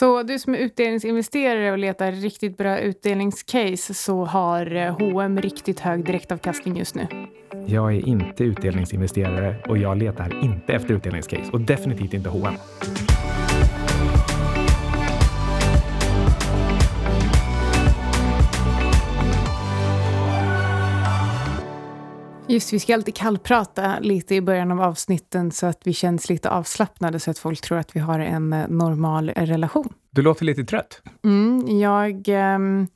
Så du som är utdelningsinvesterare och letar riktigt bra utdelningscase så har eh, H&M riktigt hög direktavkastning just nu. Jag är inte utdelningsinvesterare och jag letar inte efter utdelningscase och definitivt inte H&M. Just vi ska alltid kallprata lite i början av avsnitten så att vi känns lite avslappnade så att folk tror att vi har en eh, normal relation. Du låter lite trött. Mm, jag um,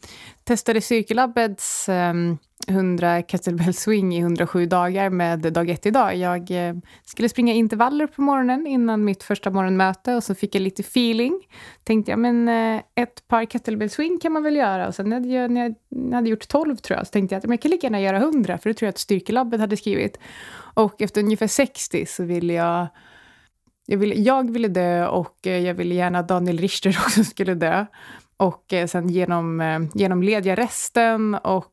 testade Cirkelabbets um, ehm, 100 kettlebell swing i 107 dagar med dag ett idag. Jag uh, skulle springa intervaller på morgonen innan mitt första morgonmöte och så fick jag lite feeling. Tänkte jag, men uh, ett par kettlebell swing kan man väl göra. Och sen när jag, när jag hade gjort 12 tror jag, så tänkte jag att men jag kan lika gärna göra 100, för det tror jag att Styrkelabbet hade skrivit. Och efter ungefär 60 så ville jag jag ville, jag ville dö och eh, jag ville gärna att Daniel Richter också skulle dö. Och eh, sen genom, eh, genomled jag resten och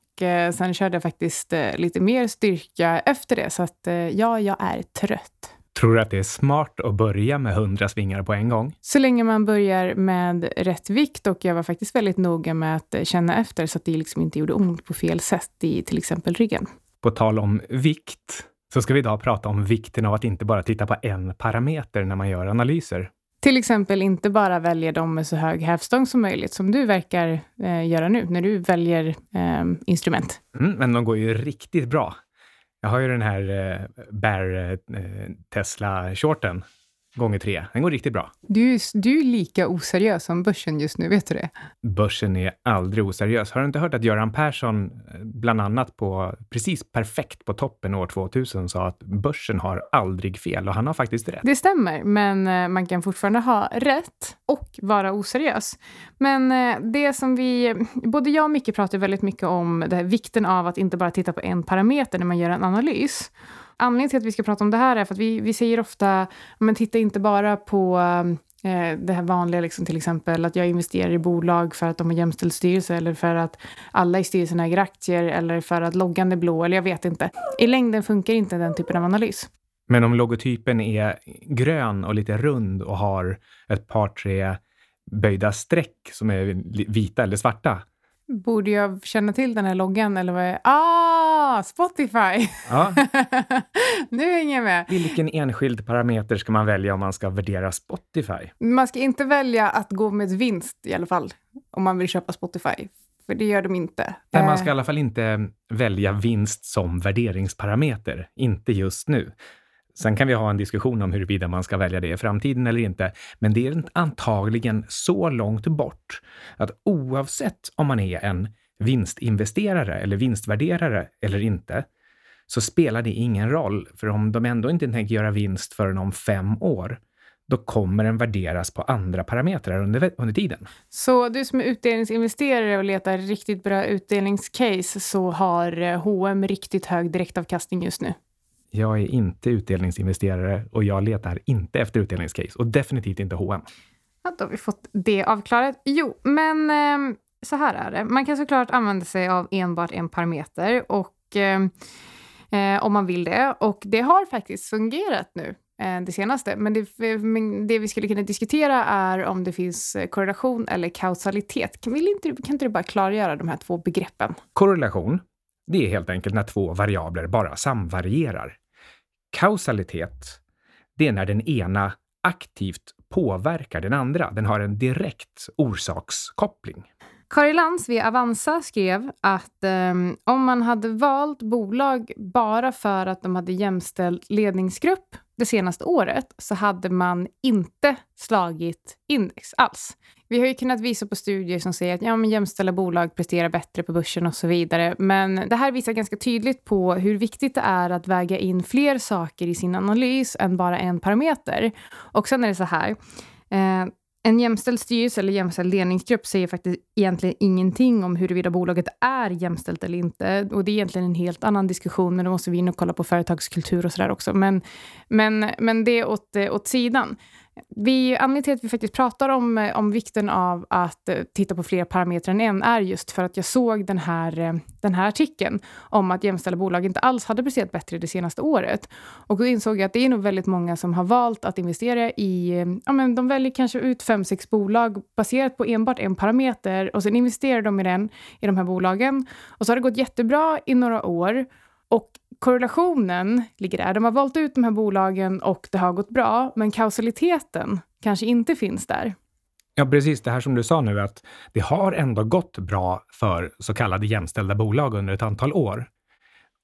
sen körde jag faktiskt lite mer styrka efter det. Så att ja, jag är trött. Tror du att det är smart att börja med 100 svingar på en gång? Så länge man börjar med rätt vikt och jag var faktiskt väldigt noga med att känna efter så att det liksom inte gjorde ont på fel sätt i till exempel ryggen. På tal om vikt, så ska vi idag prata om vikten av att inte bara titta på en parameter när man gör analyser. Till exempel inte bara väljer dem med så hög hävstång som möjligt, som du verkar eh, göra nu när du väljer eh, instrument. Mm, men de går ju riktigt bra. Jag har ju den här eh, Bear eh, Tesla-shorten gånger tre. Den går riktigt bra. Du, du är lika oseriös som börsen just nu, vet du det? Börsen är aldrig oseriös. Har du inte hört att Göran Persson, eh, bland annat på precis perfekt på toppen år 2000, sa att börsen har aldrig fel och han har faktiskt rätt. Det stämmer, men eh, man kan fortfarande ha rätt och vara oseriös. Men eh, det som vi, både jag och Micke pratar väldigt mycket om det här, vikten av att inte bara titta på en parameter när man gör en analys anledningen till att vi ska prata om det här är för att vi, vi säger ofta, men titta inte bara på eh, det här vanliga, liksom, till exempel att jag investerar i bolag för att de har jämställd styrelse eller för att alla i styrelsen äger aktier eller för att loggan är blå eller jag vet inte. I längden funkar inte den typen av analys. Men om logotypen är grön och lite rund och har ett par, tre böjda streck som är vita eller svarta, Borde jag känna till den här loggan eller vad är Ah, Spotify! Ja. nu hänger jag med. Vilken enskild parameter ska man välja om man ska värdera Spotify? Man ska inte välja att gå med vinst i alla fall, om man vill köpa Spotify. För det gör de inte. Nej, man ska i alla fall inte välja vinst som värderingsparameter. Inte just nu. Sen kan vi ha en diskussion om huruvida man ska välja det i framtiden eller inte, men det är antagligen så långt bort att oavsett om man är en vinstinvesterare eller vinstvärderare eller inte, så spelar det ingen roll, för om de ändå inte tänker göra vinst förrän om fem år, då kommer den värderas på andra parametrar under, under tiden. Så du som är utdelningsinvesterare och letar riktigt bra utdelningscase så har H&M riktigt hög direktavkastning just nu? Jag är inte utdelningsinvesterare och jag letar inte efter utdelningscase och definitivt inte H&M. Ja, då har vi fått det avklarat. Jo, men eh, så här är det. Man kan såklart använda sig av enbart en parameter och eh, eh, om man vill det. Och det har faktiskt fungerat nu eh, det senaste. Men det, eh, det, vi skulle kunna diskutera är om det finns eh, korrelation eller kausalitet. Kan, vill inte, kan inte du bara klargöra de här två begreppen? Korrelation, det är helt enkelt när två variabler bara samvarierar. Kausalitet, det är när den ena aktivt påverkar den andra. Den har en direkt orsakskoppling. Kari Lantz vid Avanza skrev att eh, om man hade valt bolag bara för att de hade jämställd ledningsgrupp det senaste året så hade man inte slagit index alls. Vi har ju kunnat visa på studier som säger att ja, men jämställda bolag presterar bättre på börsen och så vidare. Men det här visar ganska tydligt på hur viktigt det är att väga in fler saker i sin analys än bara en parameter. Och sen är det så här. Eh, en jämställd styrelse eller jämställd ledningsgrupp säger faktiskt egentligen ingenting om huruvida bolaget är jämställt eller inte. Och det är egentligen en helt annan diskussion, men då måste vi in och kolla på företagskultur och sådär också. Men, men, men det åt, eh, åt sidan vi, anledningen till att vi faktiskt pratar om, eh, om vikten av att eh, titta på fler parametrar än en är just för att jag såg den här, eh, den här artikeln om att jämställda bolag inte alls hade presterat bättre det senaste året. Och då insåg jag att det är nog väldigt många som har valt att investera i... Ja, men de väljer kanske ut fem, sex bolag baserat på enbart en parameter och sen investerar de i den, i de här bolagen. Och så har det gått jättebra i några år. Och korrelationen ligger där. De har valt ut de här bolagen och det har gått bra, men kausaliteten kanske inte finns där. Ja, precis. Det här som du sa nu, att det har ändå gått bra för så kallade jämställda bolag under ett antal år.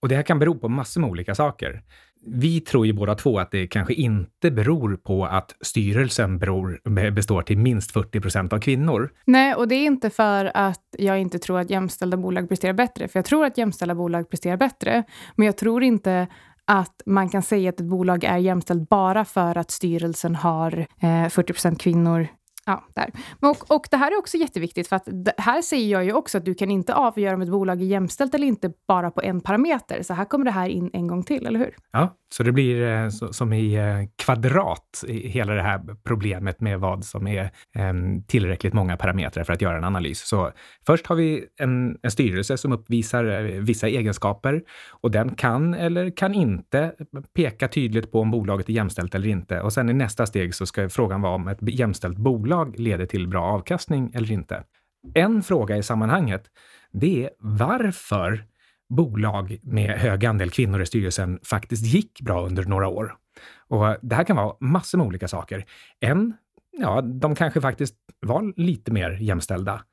Och det här kan bero på massor med olika saker vi tror ju båda två att det kanske inte beror på att styrelsen beror, består till minst 40 procent av kvinnor. Nej, och det är inte för att jag inte tror att jämställda bolag presterar bättre, för jag tror att jämställda bolag presterar bättre, men jag tror inte att man kan säga att ett bolag är jämställt bara för att styrelsen har eh, 40 procent kvinnor Ja, där. Och, och det här är också jätteviktigt, för att här säger jag ju också att du kan inte avgöra om ett bolag är jämställt eller inte bara på en parameter. Så här kommer det här in en gång till, eller hur? Ja, så det blir eh, så, som i eh, kvadrat, i hela det här problemet med vad som är eh, tillräckligt många parametrar för att göra en analys. Så först har vi en, en styrelse som uppvisar eh, vissa egenskaper och den kan eller kan inte peka tydligt på om bolaget är jämställt eller inte. Och sen i nästa steg så ska frågan vara om ett jämställt bolag leder till bra avkastning eller inte. En fråga i sammanhanget, det är varför bolag med hög andel kvinnor i styrelsen faktiskt gick bra under några år. Och det här kan vara massor med olika saker. En, ja, de kanske faktiskt var lite mer jämställda.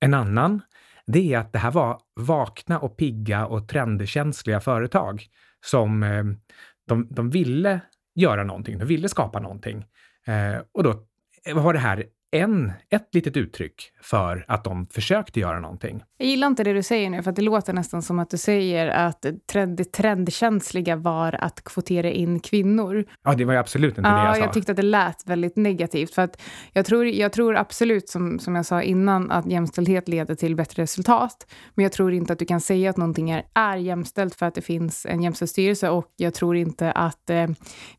En annan, det är att det här var vakna och pigga och trendkänsliga företag som eh, de, de ville göra någonting, de ville skapa någonting. Eh, och då Eh, var det här? En, ett litet uttryck för att de försökte göra någonting. Jag gillar inte det du säger nu, för det låter nästan som att du säger att trend, det trendkänsliga var att kvotera in kvinnor. Ja, det var ju absolut inte ja, det jag sa. Jag tyckte att det lät väldigt negativt. För att jag, tror, jag tror absolut, som, som jag sa innan, att jämställdhet leder till bättre resultat. Men jag tror inte att du kan säga att någonting är, är jämställt för att det finns en jämställd styrelse. Och jag tror inte att eh,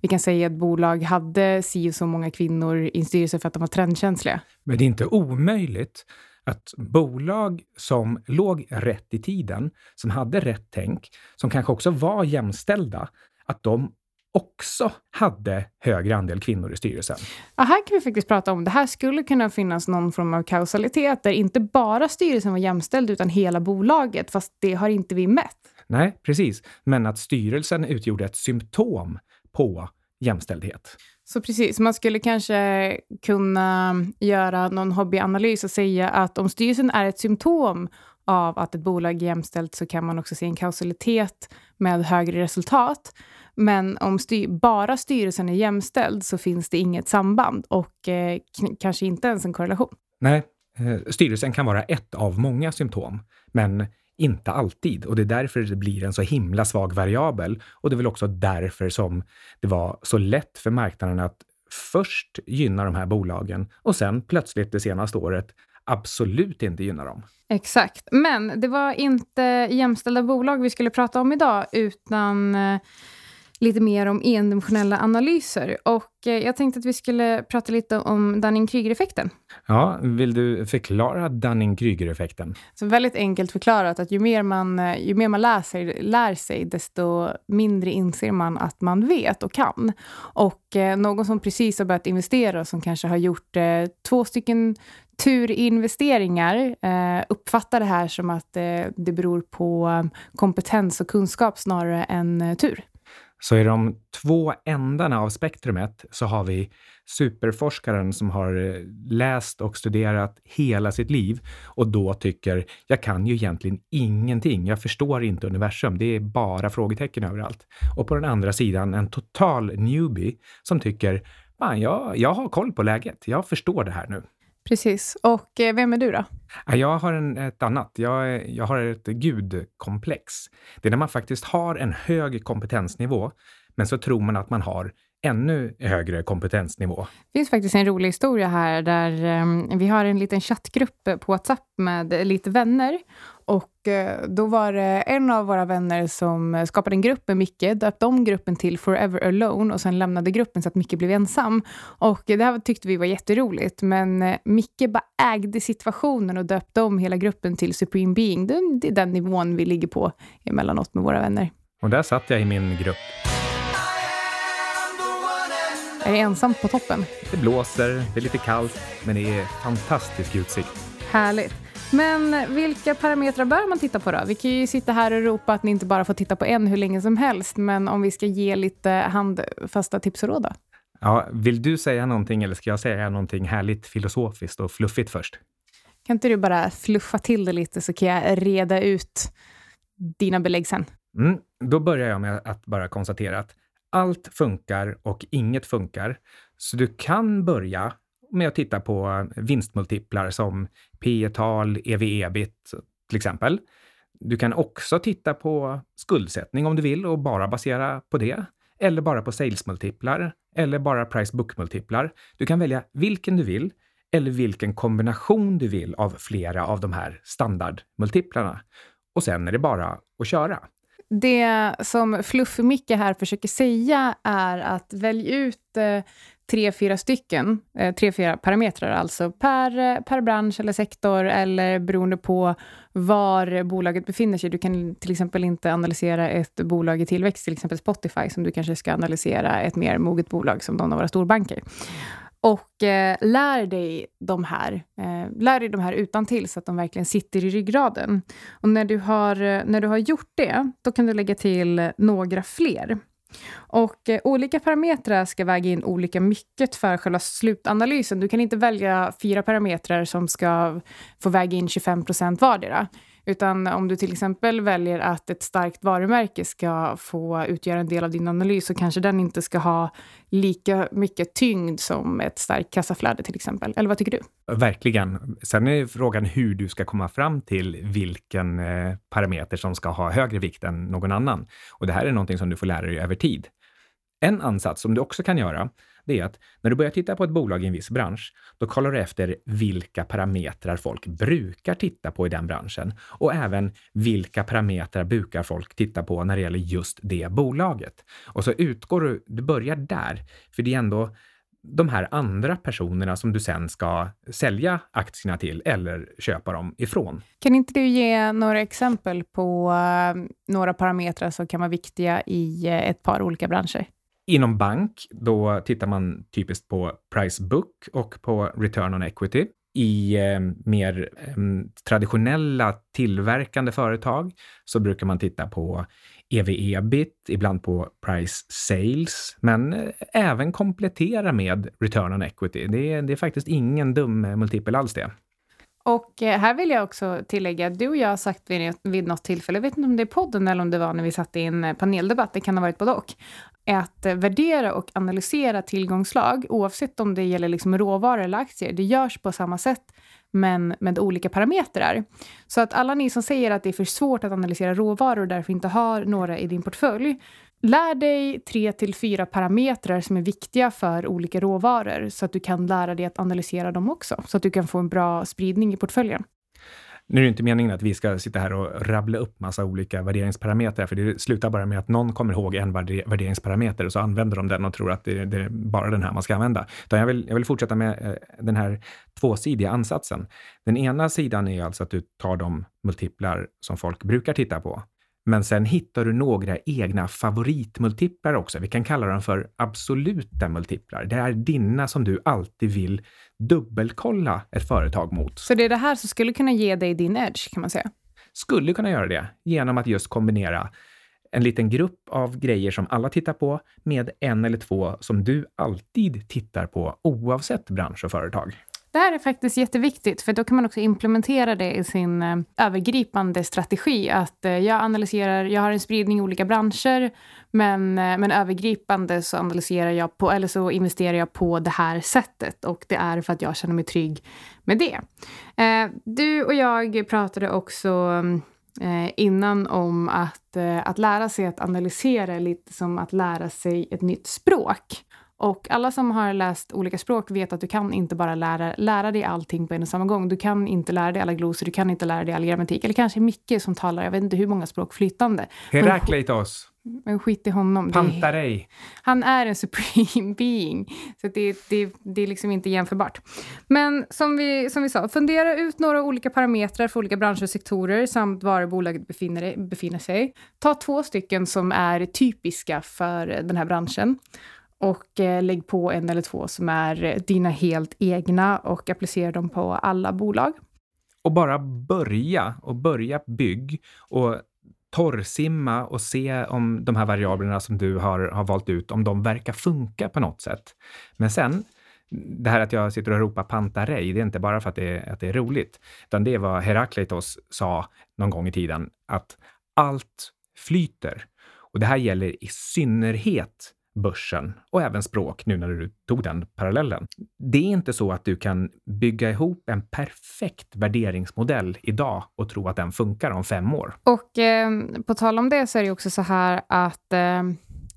vi kan säga att bolag hade si och så många kvinnor i en styrelse för att de var trendkänsliga. Men det är inte omöjligt att bolag som låg rätt i tiden, som hade rätt tänk, som kanske också var jämställda, att de också hade högre andel kvinnor i styrelsen. Ja, här kan vi faktiskt prata om, det här skulle kunna finnas någon form av kausalitet, där inte bara styrelsen var jämställd, utan hela bolaget, fast det har inte vi mätt. Nej, precis. Men att styrelsen utgjorde ett symptom på jämställdhet. Så precis, man skulle kanske kunna göra någon hobbyanalys och säga att om styrelsen är ett symptom av att ett bolag är jämställt så kan man också se en kausalitet med högre resultat. Men om styr bara styrelsen är jämställd så finns det inget samband och eh, kanske inte ens en korrelation. Nej, eh, styrelsen kan vara ett av många symptom, men inte alltid. Och det är därför det blir en så himla svag variabel. Och det är väl också därför som det var så lätt för marknaden att först gynna de här bolagen och sen plötsligt det senaste året absolut inte gynna dem. Exakt. Men det var inte jämställda bolag vi skulle prata om idag, utan eh, lite mer om endimensionella analyser. Och eh, jag tänkte att vi skulle prata lite om Dunning-Kruger-effekten. Ja, vill du förklara Dunning-Kruger-effekten? Så väldigt enkelt förklarat att ju mer man, eh, ju mer man läser, lär sig, desto mindre inser man att man vet och kan. Och eh, någon som precis har börjat investera och som kanske har gjort eh, två stycken turinvesteringar eh, uppfattar det här som att eh, det beror på kompetens och kunskap snarare än tur. Så i de två ändarna av spektrumet så har vi superforskaren som har eh, läst och studerat hela sitt liv och då tycker jag kan ju egentligen ingenting. Jag förstår inte universum. Det är bara frågetecken överallt. Och på den andra sidan en total newbie som tycker Fan, jag, jag har koll på läget. Jag förstår det här nu. Precis. Och eh, vem är du då? Jag har en, ett annat. Jag, jag har ett gudkomplex. Det är när man faktiskt har en hög kompetensnivå, men så tror man att man har ännu högre kompetensnivå. Det finns faktiskt en rolig historia här där um, vi har en liten chattgrupp på WhatsApp med lite vänner och uh, då var det en av våra vänner som skapade en grupp med Micke, döpte om gruppen till Forever Alone och sen lämnade gruppen så att Micke blev ensam. Och det här tyckte vi var jätteroligt, men uh, Micke bara ägde situationen och döpte om hela gruppen till Supreme Being. Det är den nivån vi ligger på emellanåt med våra vänner. Och där satt jag i min grupp. Är det ensamt på toppen? Det blåser, det är lite kallt, men det är fantastisk utsikt. Härligt. Men vilka parametrar bör man titta på då? Vi kan ju sitta här och ropa att ni inte bara får titta på en hur länge som helst, men om vi ska ge lite handfasta tips och råd då? Ja, vill du säga någonting eller ska jag säga någonting härligt filosofiskt och fluffigt först? Kan inte du bara fluffa till det lite så kan jag reda ut dina belägg sen? Mm, då börjar jag med att bara konstatera att allt funkar och inget funkar. Så du kan börja med att titta på vinstmultiplar som P tal ev-ebit till exempel. Du kan också titta på skuldsättning om du vill och bara basera på det. Eller bara på salesmultiplar eller bara price book-multiplar. Du kan välja vilken du vill eller vilken kombination du vill av flera av de här standardmultiplarna. Och sen är det bara att köra. Det som Fluff-Micke här försöker säga är att välj ut eh, tre, fyra stycken, eh, tre, fyra parametrar alltså per, eh, per bransch eller sektor eller beroende på var bolaget befinner sig. Du kan till exempel inte analysera ett bolag i tillväxt, till exempel Spotify, som du kanske ska analysera ett mer moget bolag som någon av våra storbanker. Och eh, lär dig de här, eh, lär dig de här utan till så att de verkligen sitter i ryggraden. Och när du, har, eh, när du har gjort det, då kan du lägga till några fler. Och eh, olika parametrar ska väga in olika mycket för själva slutanalysen. Du kan inte välja fyra parametrar som ska få väga in 25 procent vardera. Utan om du till exempel väljer att ett starkt varumärke ska få utgöra en del av din analys så kanske den inte ska ha lika mycket tyngd som ett starkt kassaflöde till exempel. Eller vad tycker du? Verkligen. Sen är frågan hur du ska komma fram till vilken eh, parameter som ska ha högre vikt än någon annan. Och det här är någonting som du får lära dig över tid. En ansats som du också kan göra, det är att när du börjar titta på ett bolag i en viss bransch, då kollar du efter vilka parametrar folk brukar titta på i den branschen och även vilka parametrar brukar folk titta på när det gäller just det bolaget. Och så utgår du, du börjar där, för det är ändå de här andra personerna som du sen ska sälja aktierna till eller köpa dem ifrån. Kan inte du ge några exempel på eh, några parametrar som kan vara viktiga i eh, ett par olika branscher? Inom bank, då tittar man typiskt på price book och på return on equity. I eh, mer eh, traditionella tillverkande företag så brukar man titta på ev-ebit, ibland på price sales, men eh, även komplettera med return on equity. Det är, det är faktiskt ingen dum multipel alls det. Och eh, här vill jag också tillägga, du och jag har sagt vid, vid något tillfälle, jag vet inte om det är podden eller om det var när vi satt i en eh, paneldebatt, det kan ha varit både och, att eh, värdera och analysera tillgångslag, oavsett om det gäller liksom råvaror eller aktier, det görs på samma sätt men med olika parametrar. Så att alla ni som säger att det är för svårt att analysera råvaror och därför inte har några i din portfölj, lär dig tre till fyra parametrar som är viktiga för olika råvaror så att du kan lära dig att analysera dem också, så att du kan få en bra spridning i portföljen. Nu är det inte meningen att vi ska sitta här och rabbla upp massa olika värderingsparametrar, för det slutar bara med att någon kommer ihåg en värderingsparameter och så använder de den och tror att det, är bara den här man ska använda. Utan jag vill, jag vill fortsätta med eh, den här tvåsidiga ansatsen. Den ena sidan är alltså att du tar de multiplar som folk brukar titta på men sen hittar du några egna favoritmultiplar också. Vi kan kalla dem för absoluta multiplar. Det är dina som du alltid vill dubbelkolla ett företag mot. Så det är det här som skulle kunna ge dig din edge, kan man säga? Skulle kunna göra det genom att just kombinera en liten grupp av grejer som alla tittar på med en eller två som du alltid tittar på oavsett bransch och företag. Det här är faktiskt jätteviktigt, för då kan man också implementera det i sin eh, övergripande strategi. Att eh, jag analyserar, jag har en spridning i olika branscher, men, eh, men övergripande så analyserar jag på, eller så investerar jag på det här sättet. Och det är för att jag känner mig trygg med det. Eh, du och jag pratade också eh, innan om att, eh, att lära sig att analysera lite som att lära sig ett nytt språk. Och alla som har läst olika språk vet att du kan inte bara lära, lära dig allting på en och samma gång. Du kan inte lära dig alla glosor, du kan inte lära dig all grammatik. Eller kanske Micke som talar, jag vet inte hur många språk flytande. Herakleitos. Men skit i honom. Pantarei. Han är en supreme being. Så det, det, det är liksom inte jämförbart. Men som vi, som vi sa, fundera ut några olika parametrar för olika branscher och sektorer samt var bolaget befinner, befinner sig. Ta två stycken som är typiska för den här branschen och eh, lägg på en eller två som är eh, dina helt egna och applicera dem på alla bolag. Och bara börja och börja bygg och torrsimma och se om de här variablerna som du har, har valt ut, om de verkar funka på något sätt. Men sen, det här att jag sitter och ropar pantarej, det är inte bara för att det, är, att det är roligt, utan det är vad Herakleitos sa någon gång i tiden, att allt flyter. Och det här gäller i synnerhet börsen och även språk, nu när du tog den parallellen. Det är inte så att du kan bygga ihop en perfekt värderingsmodell idag och tro att den funkar om fem år. Och eh, på tal om det så är det också så här att eh,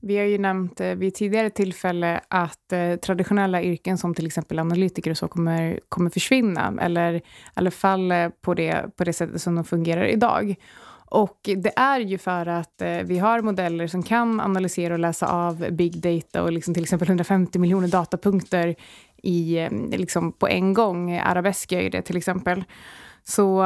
vi har ju nämnt eh, vid tidigare tillfälle att eh, traditionella yrken som till exempel analytiker och så kommer, kommer försvinna, eller i alla fall eh, på det, på det sättet som de fungerar idag. Och det är ju för att eh, vi har modeller som kan analysera och läsa av big data och liksom till exempel 150 miljoner datapunkter i, eh, liksom på en gång. Arabesk gör ju det till exempel. Så,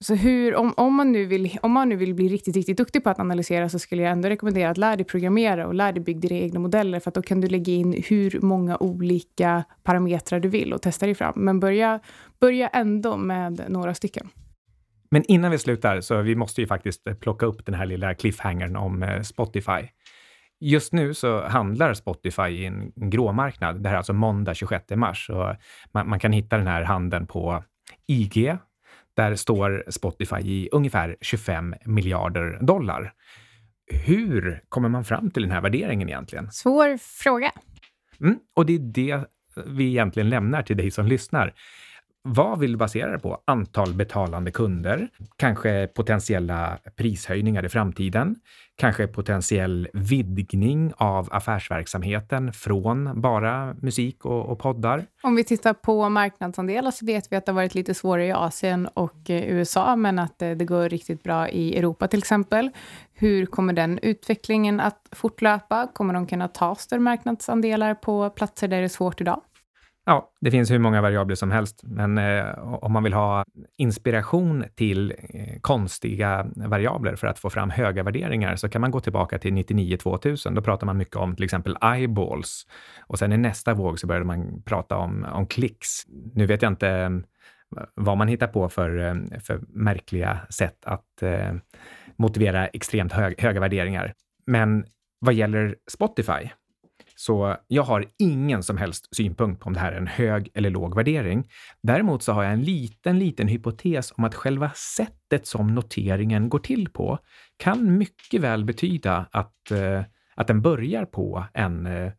så hur, om, om, man nu vill, om man nu vill bli riktigt, riktigt duktig på att analysera så skulle jag ändå rekommendera att lära dig programmera och lära dig bygga dina egna modeller för att då kan du lägga in hur många olika parametrar du vill och testa dig fram. Men börja, börja ändå med några stycken. Men innan vi slutar, så vi måste ju faktiskt eh, plocka upp den här lilla cliffhangern om eh, Spotify. Just nu så handlar Spotify i en gråmarknad. Det här är alltså måndag 26 mars. Och man, man kan hitta den här handeln på IG. Där står Spotify i ungefär 25 miljarder dollar. Hur kommer man fram till den här värderingen egentligen? Svår fråga. Mm, och det är det vi egentligen lämnar till dig som lyssnar. Vad vill du basera det på? Antal betalande kunder? Kanske potentiella prishöjningar i framtiden? Kanske potentiell vidgning av affärsverksamheten från bara musik och, och poddar? Om vi tittar på marknadsandelar så vet vi att det har varit lite svårare i Asien och eh, USA, men att eh, det går riktigt bra i Europa till exempel. Hur kommer den utvecklingen att fortlöpa? Kommer de kunna ta större marknadsandelar på platser där det är svårt idag? Ja, det finns hur många variabler som helst, men eh, om man vill ha inspiration till eh, konstiga variabler för att få fram höga värderingar så kan man gå tillbaka till 99-2000. Då pratar man mycket om till exempel eyeballs och sen i nästa våg så började man prata om, om klicks. Nu vet jag inte eh, vad man hittar på för, eh, för märkliga sätt att eh, motivera extremt hög, höga värderingar. Men vad gäller Spotify så jag har ingen som helst synpunkt på om det här är en hög eller låg värdering. Däremot så har jag en liten, liten hypotes om att själva sättet som noteringen går till på kan mycket väl betyda att, eh, att den börjar på en, eh,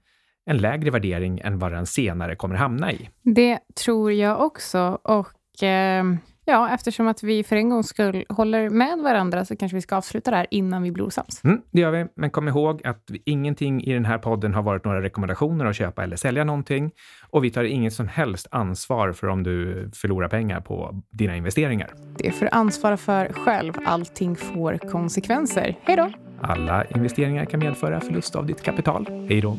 en lägre värdering än vad den senare kommer hamna i. Det tror jag också. Och eh, Ja, eftersom att vi för en gångs skull håller med varandra så kanske vi ska avsluta det här innan vi blir osams. Mm, det gör vi, men kom ihåg att ingenting i den här podden har varit några rekommendationer att köpa eller sälja någonting och vi tar inget som helst ansvar för om du förlorar pengar på dina investeringar. Det får du ansvara för själv. Allting får konsekvenser. Hej då! Alla investeringar kan medföra förlust av ditt kapital. Hej då!